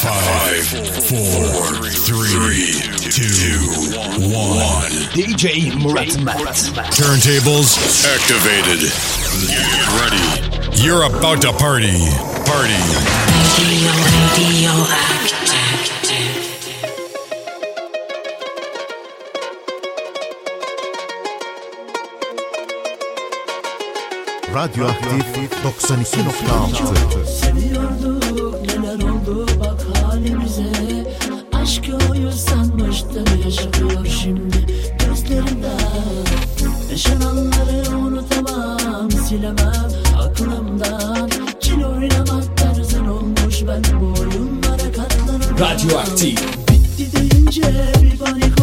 Five, four, three, two, one. DJ Muratmat. Turntables activated. Get ready. You're about to party. Party. Radio, radio, active. Radyoaktif 92.6 Seviyorduk neler oldu bak halimize. Aşk oyun sanmıştı yaşıyor şimdi. Gözlerimde Yaşananları unutamam silemem aklımdan. Çil oynamak tarzın olmuş ben bu oyunlara katlanamam. Radyoaktif. Bitti deyince bir panik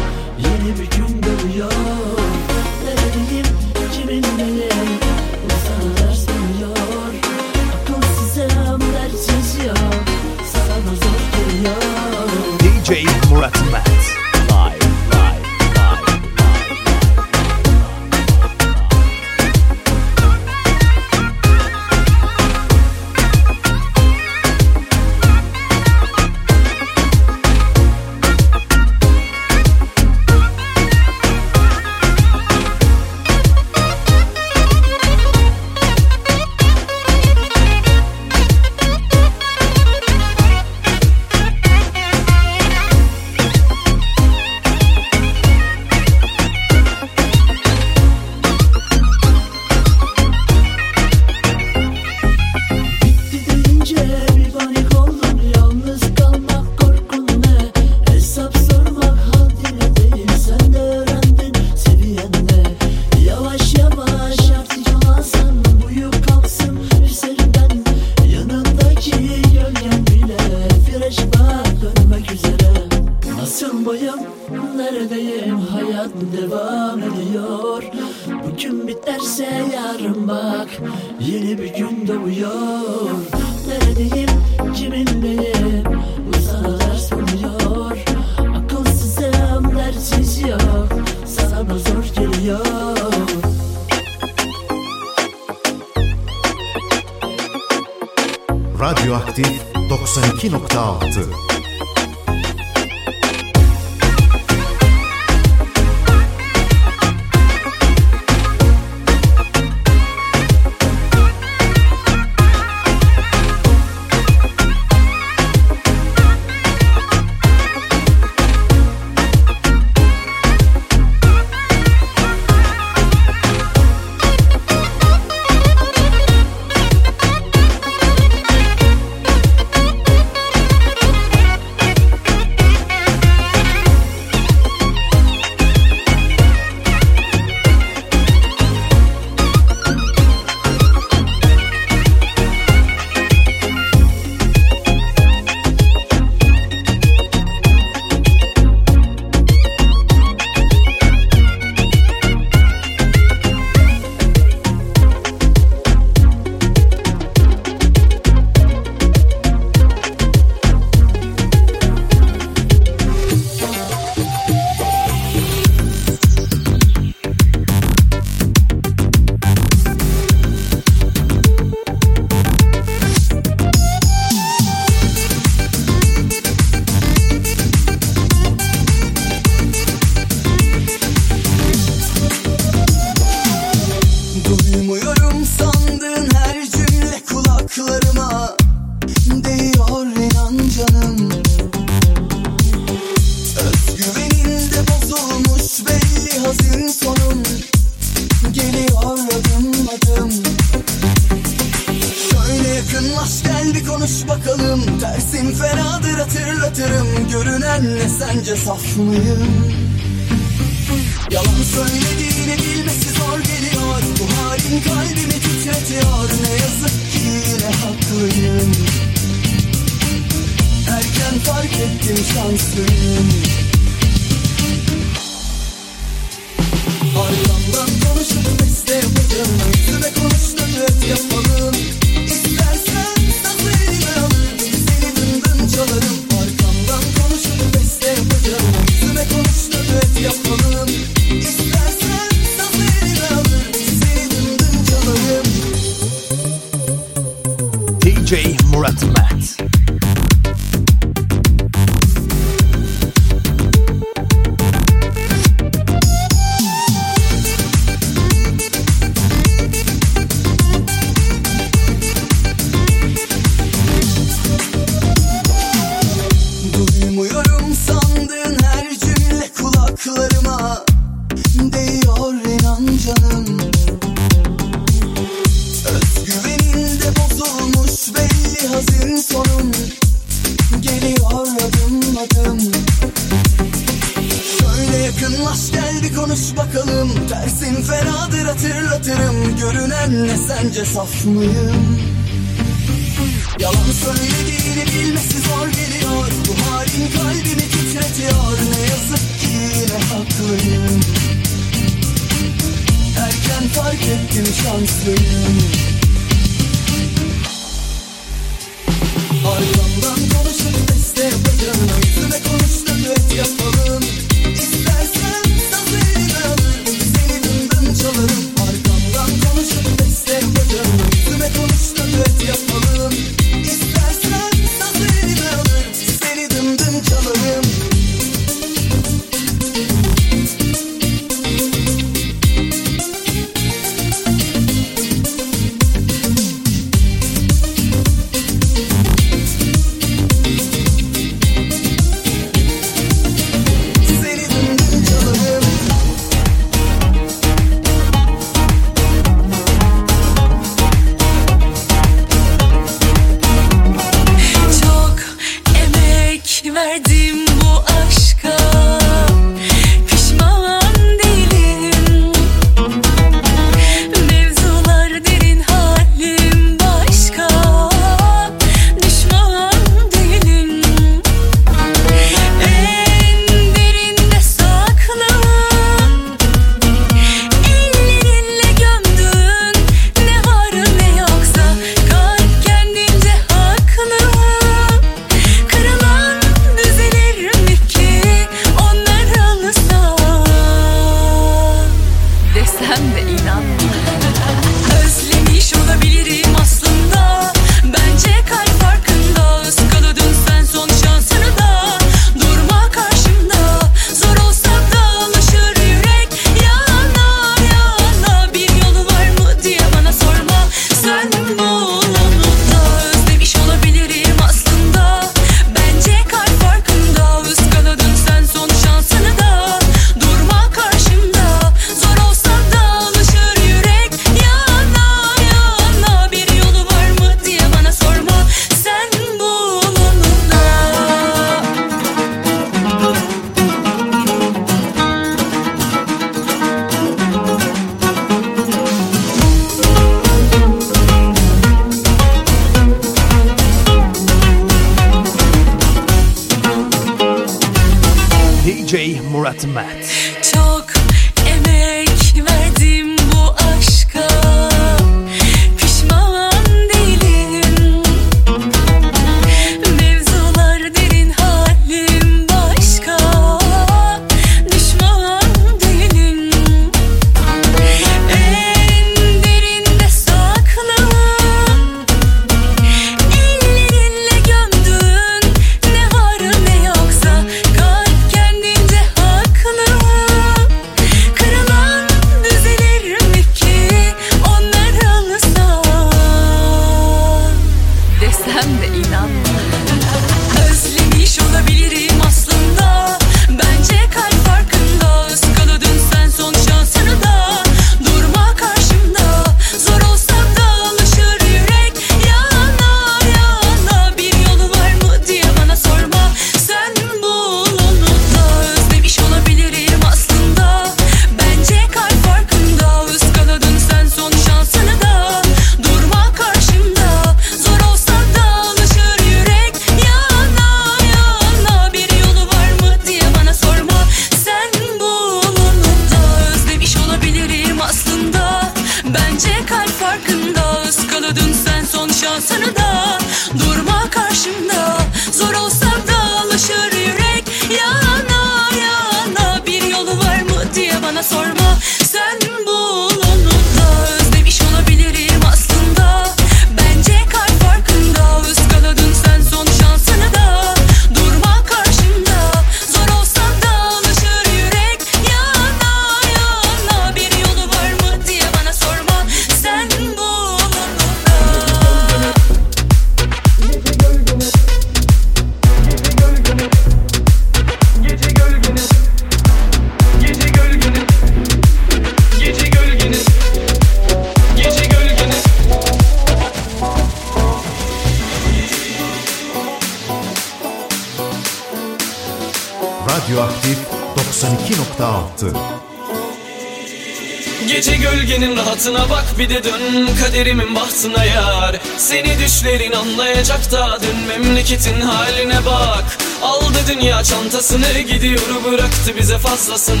Gece gölgenin rahatına bak bir de dön kaderimin bahtına yar. Seni düşlerin anlayacak da dön memleketin haline bak. Aldı dünya çantasını gidiyor bıraktı bize fazlasını.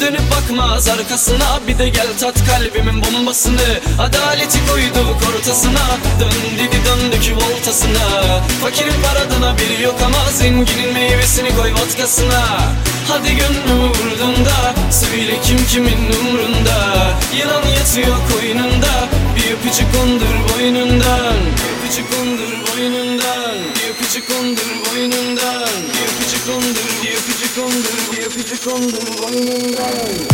Dönüp bakmaz arkasına bir de gel tat kalbimin bombasını. Adaleti koyduk ortasına dön dedi döndük voltasına Fakirin paradına biri yok ama zenginin meyvesini koy vodkasına Hadi gönlümü vurdun da Söyle kim kimin umrunda. Yılan yatıyor koynunda Bir öpücük kondur boynundan. Bir öpücük kondur boynundan Bir öpücük kondur boynundan. Bir öpücük kondur Bir öpücük kondur Bir öpücük kondur boynundan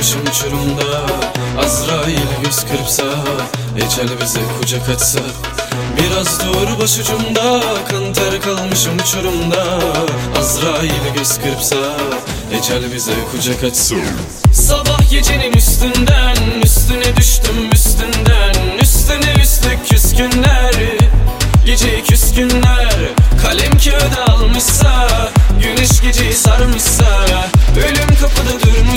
kalmışım uçurumda Azrail yüz kırpsa Ecel bize kucak açsa Biraz dur başucumda Kan ter kalmışım uçurumda Azrail göz kırpsa Ecel bize kucak açsa Sabah gecenin üstünden Üstüne düştüm üstünden. Üstüne üstlük küskünler Gece küskünler. Kalem kağıda almışsa Güneş geceyi sarmışsa. Ölüm kapıda durmuşsa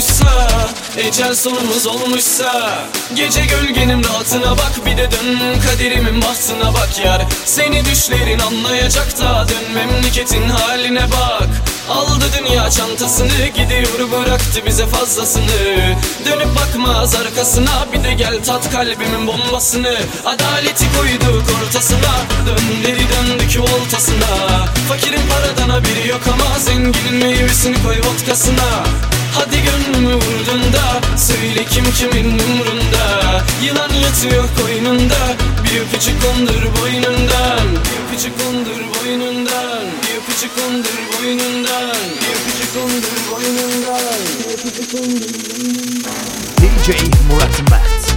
Ecel sonumuz olmuşsa Gece gölgenin rahatına bak Bir de dön kaderimin bahtına bak yar. Seni düşlerin anlayacak da Dön memleketin haline bak. Aldı dünya çantasını Gidiyor bıraktı bize fazlasını. Dönüp bakmaz arkasına Bir de gel tat kalbimin bombasını. Adaleti koyduk ortasına Dön dedi döndük voltasına Fakirin paradana biri yok ama Zenginin meyvesini koy vodkasına Hadi gönlümü vurdun da Söyle kim kimin umrunda? Yılan yatıyor koynunda Bir öpücük kondur boynundan. Bir öpücük kondur boynundan Bir öpücük kondur boynundan. Bir öpücük kondur boynundan. Bir öpücük kondur DJ Murat Mert.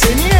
Seigneur.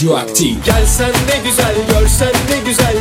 Radyoaktif. Gelsen ne güzel, görsen ne güzel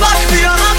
bak me up.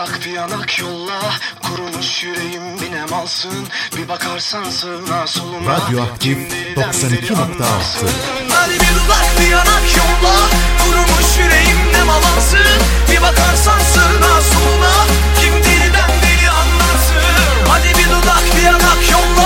Uzak bir yanak yolla Kurumuş yüreğim binem alsın Bir bakarsan sığına soluna Radyo 92.6 Hadi bir uzak bir yanak yolla Kurumuş yüreğim nem alansın Bir bakarsan sığına soluna Kim dilden dili anlarsın? Hadi bir dudak bir yanak yolla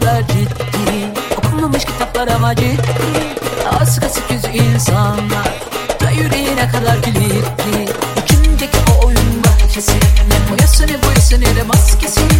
kadar ciddi. Okunmamış kitaplar ama ciddi. Asık asık yüzü insanlar Da yüreğine kadar kilitli. İçindeki o oyunda kesin? Ne boyası ne boyası ne de maskesi?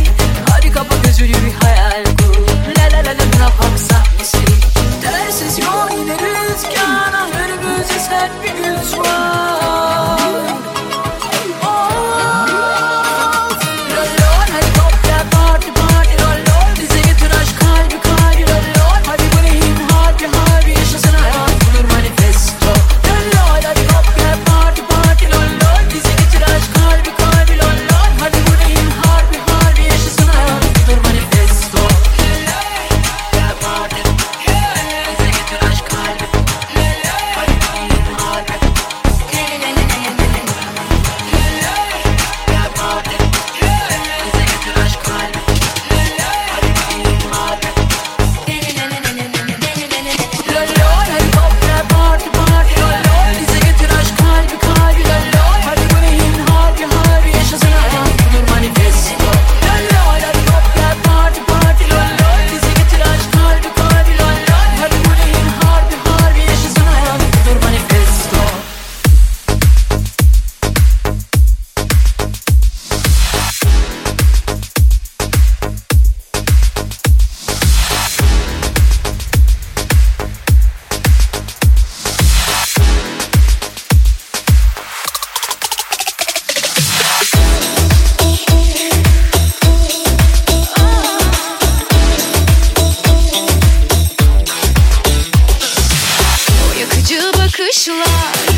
прийшла.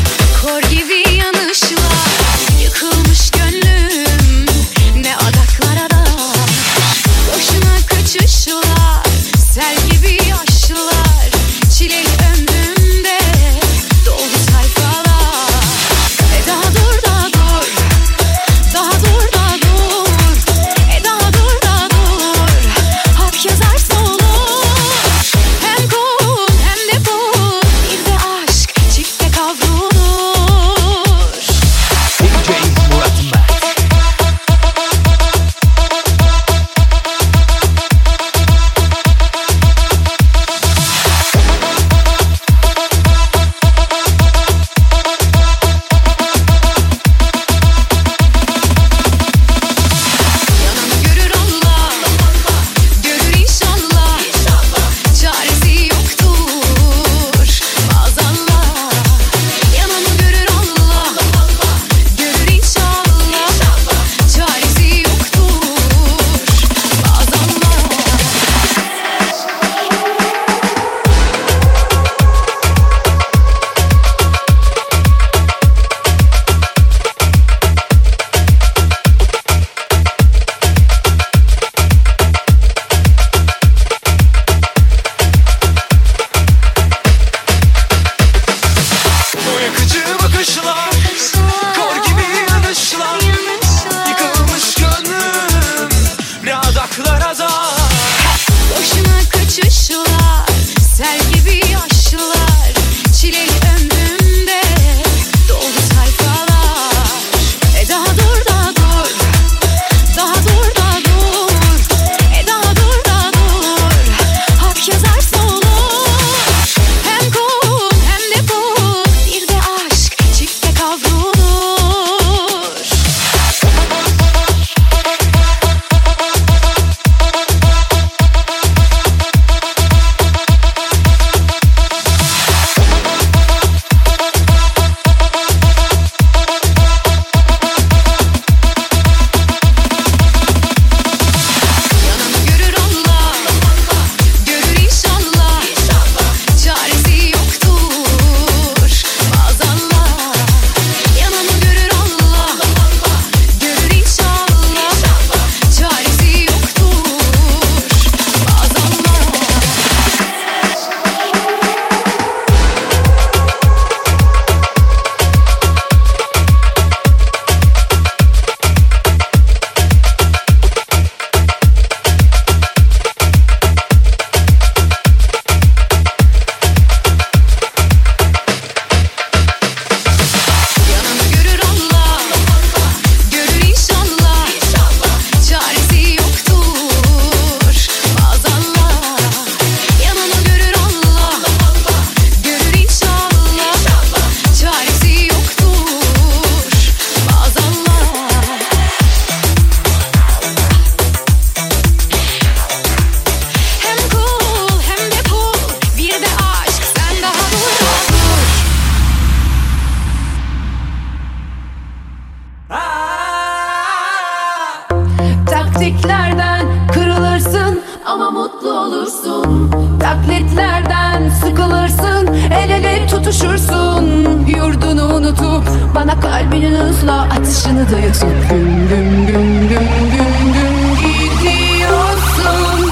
Ama mutlu olursun. Taklitlerden sıkılırsın el ele tutuşursun. Yurdunu unutup bana kalbinin hızla atışını dayatıp Güm güm güm güm güm güm gidiyorsun.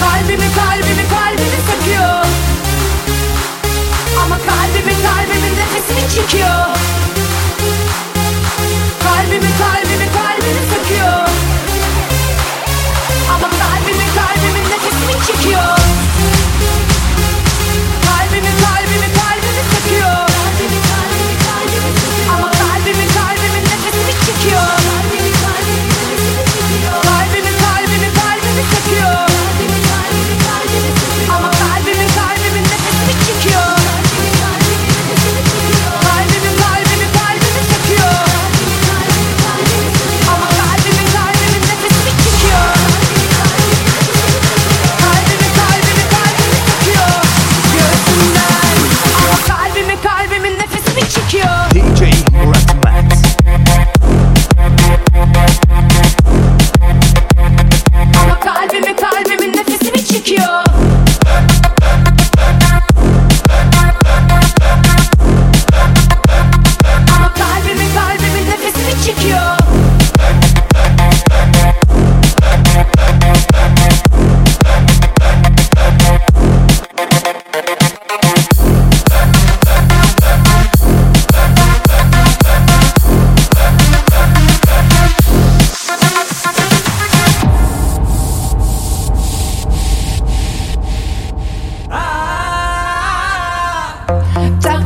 Kalbimi kalbimi kalbimi sıkıyor Ama kalbimi kalbimin nefesini çekiyor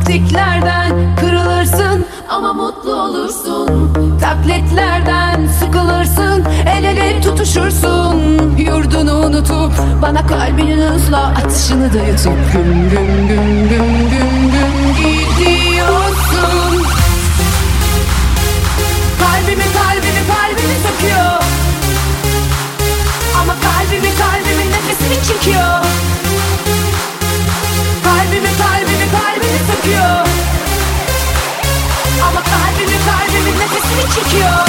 Taktiklerden kırılırsın ama mutlu olursun. Taklitlerden sıkılırsın el ele tutuşursun. Yurdunu unutup bana kalbinin hızla atışını dayatıp Güm güm güm güm güm güm gidiyorsun. Kalbimi kalbimi kalbimi sıkıyor Ama kalbimi kalbimin nefesini çekiyor. Kalbimi kalbimi kalbimi sıkıyor Ama kalbimi kalbimin nefesini çekiyor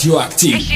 Radyoaktif. Eşim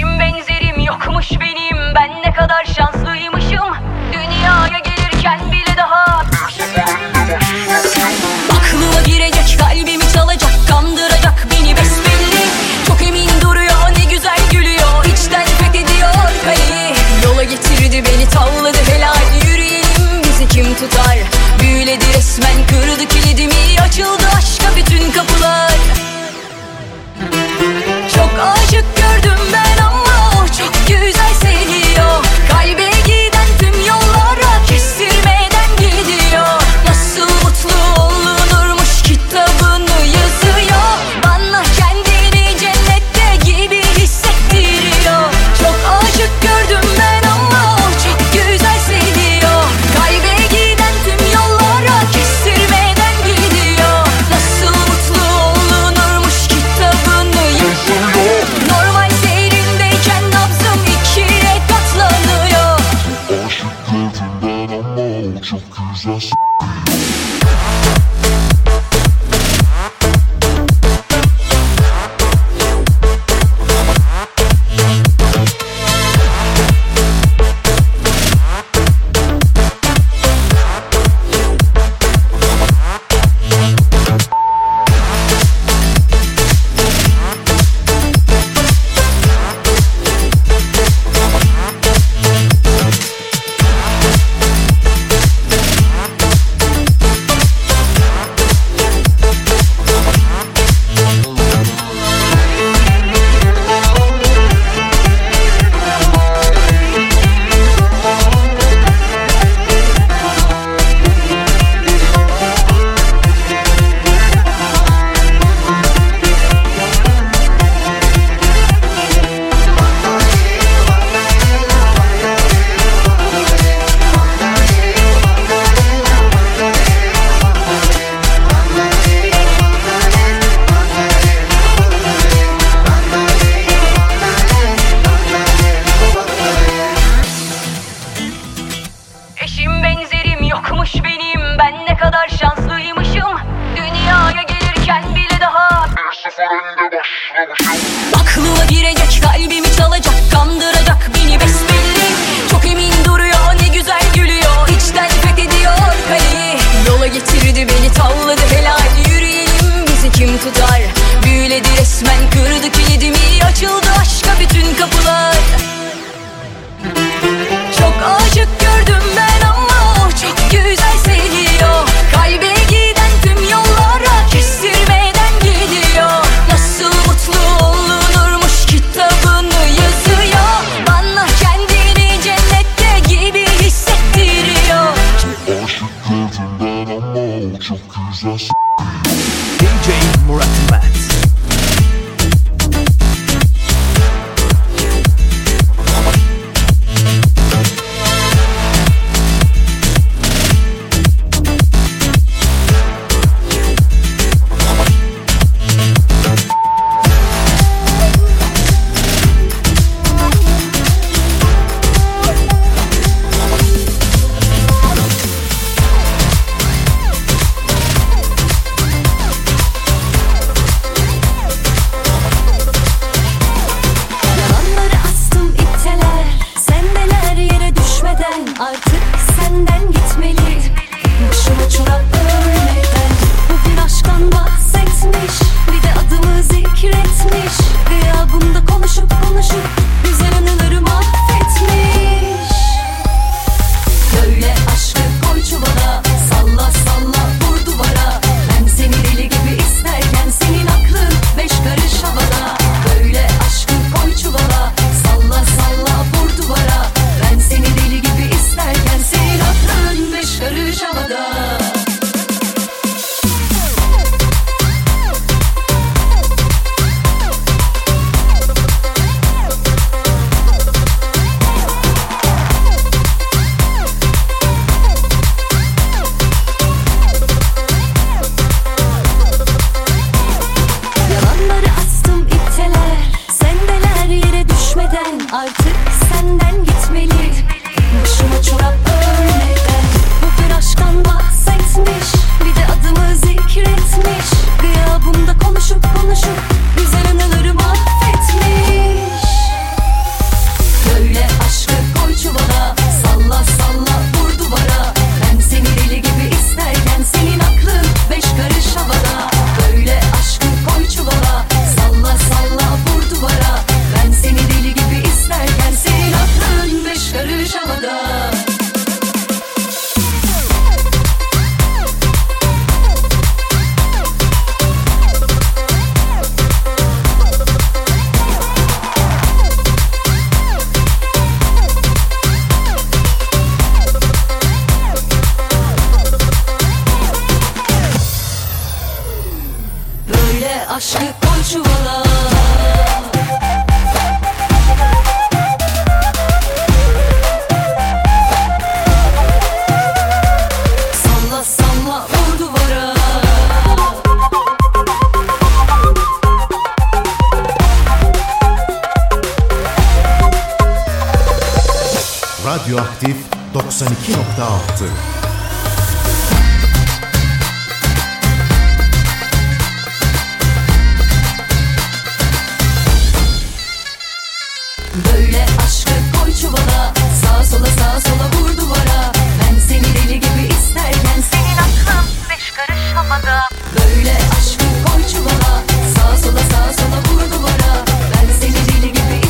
Böyle aşkı koy çuvala. Sağa sola sağa sola vur duvara. Ben seni deli gibi isterken Senin aklın beş karış havada. Böyle aşkı koy çuvala. Sağa sola sağa sola vur duvara. Ben seni deli gibi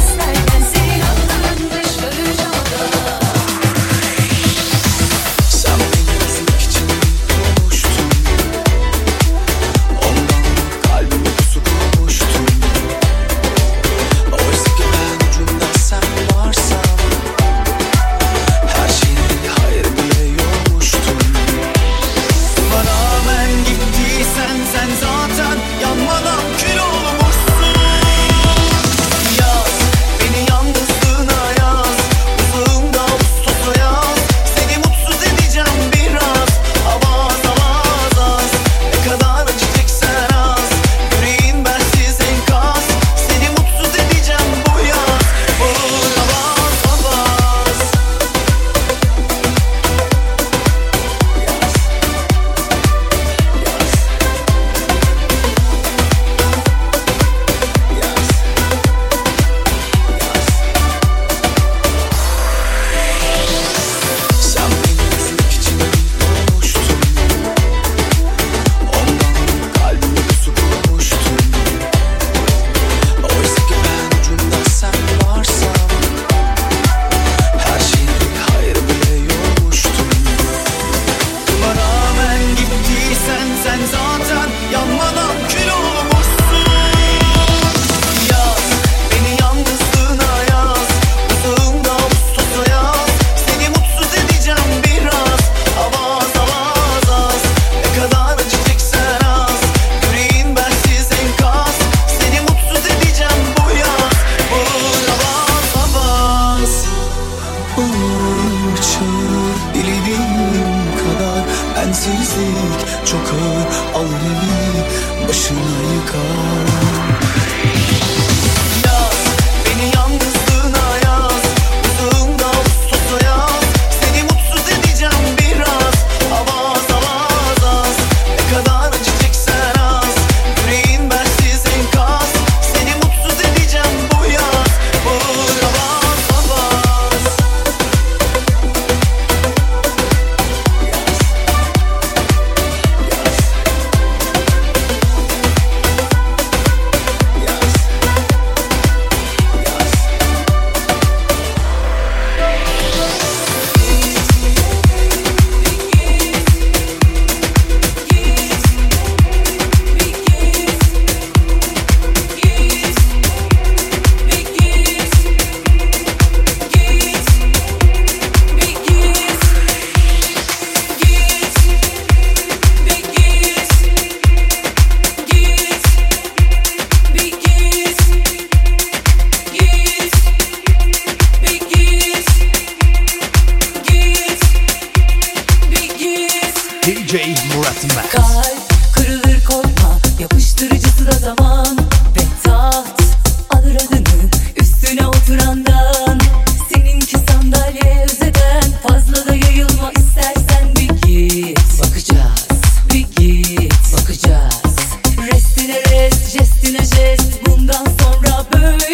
Dileceğiz bundan sonra böyle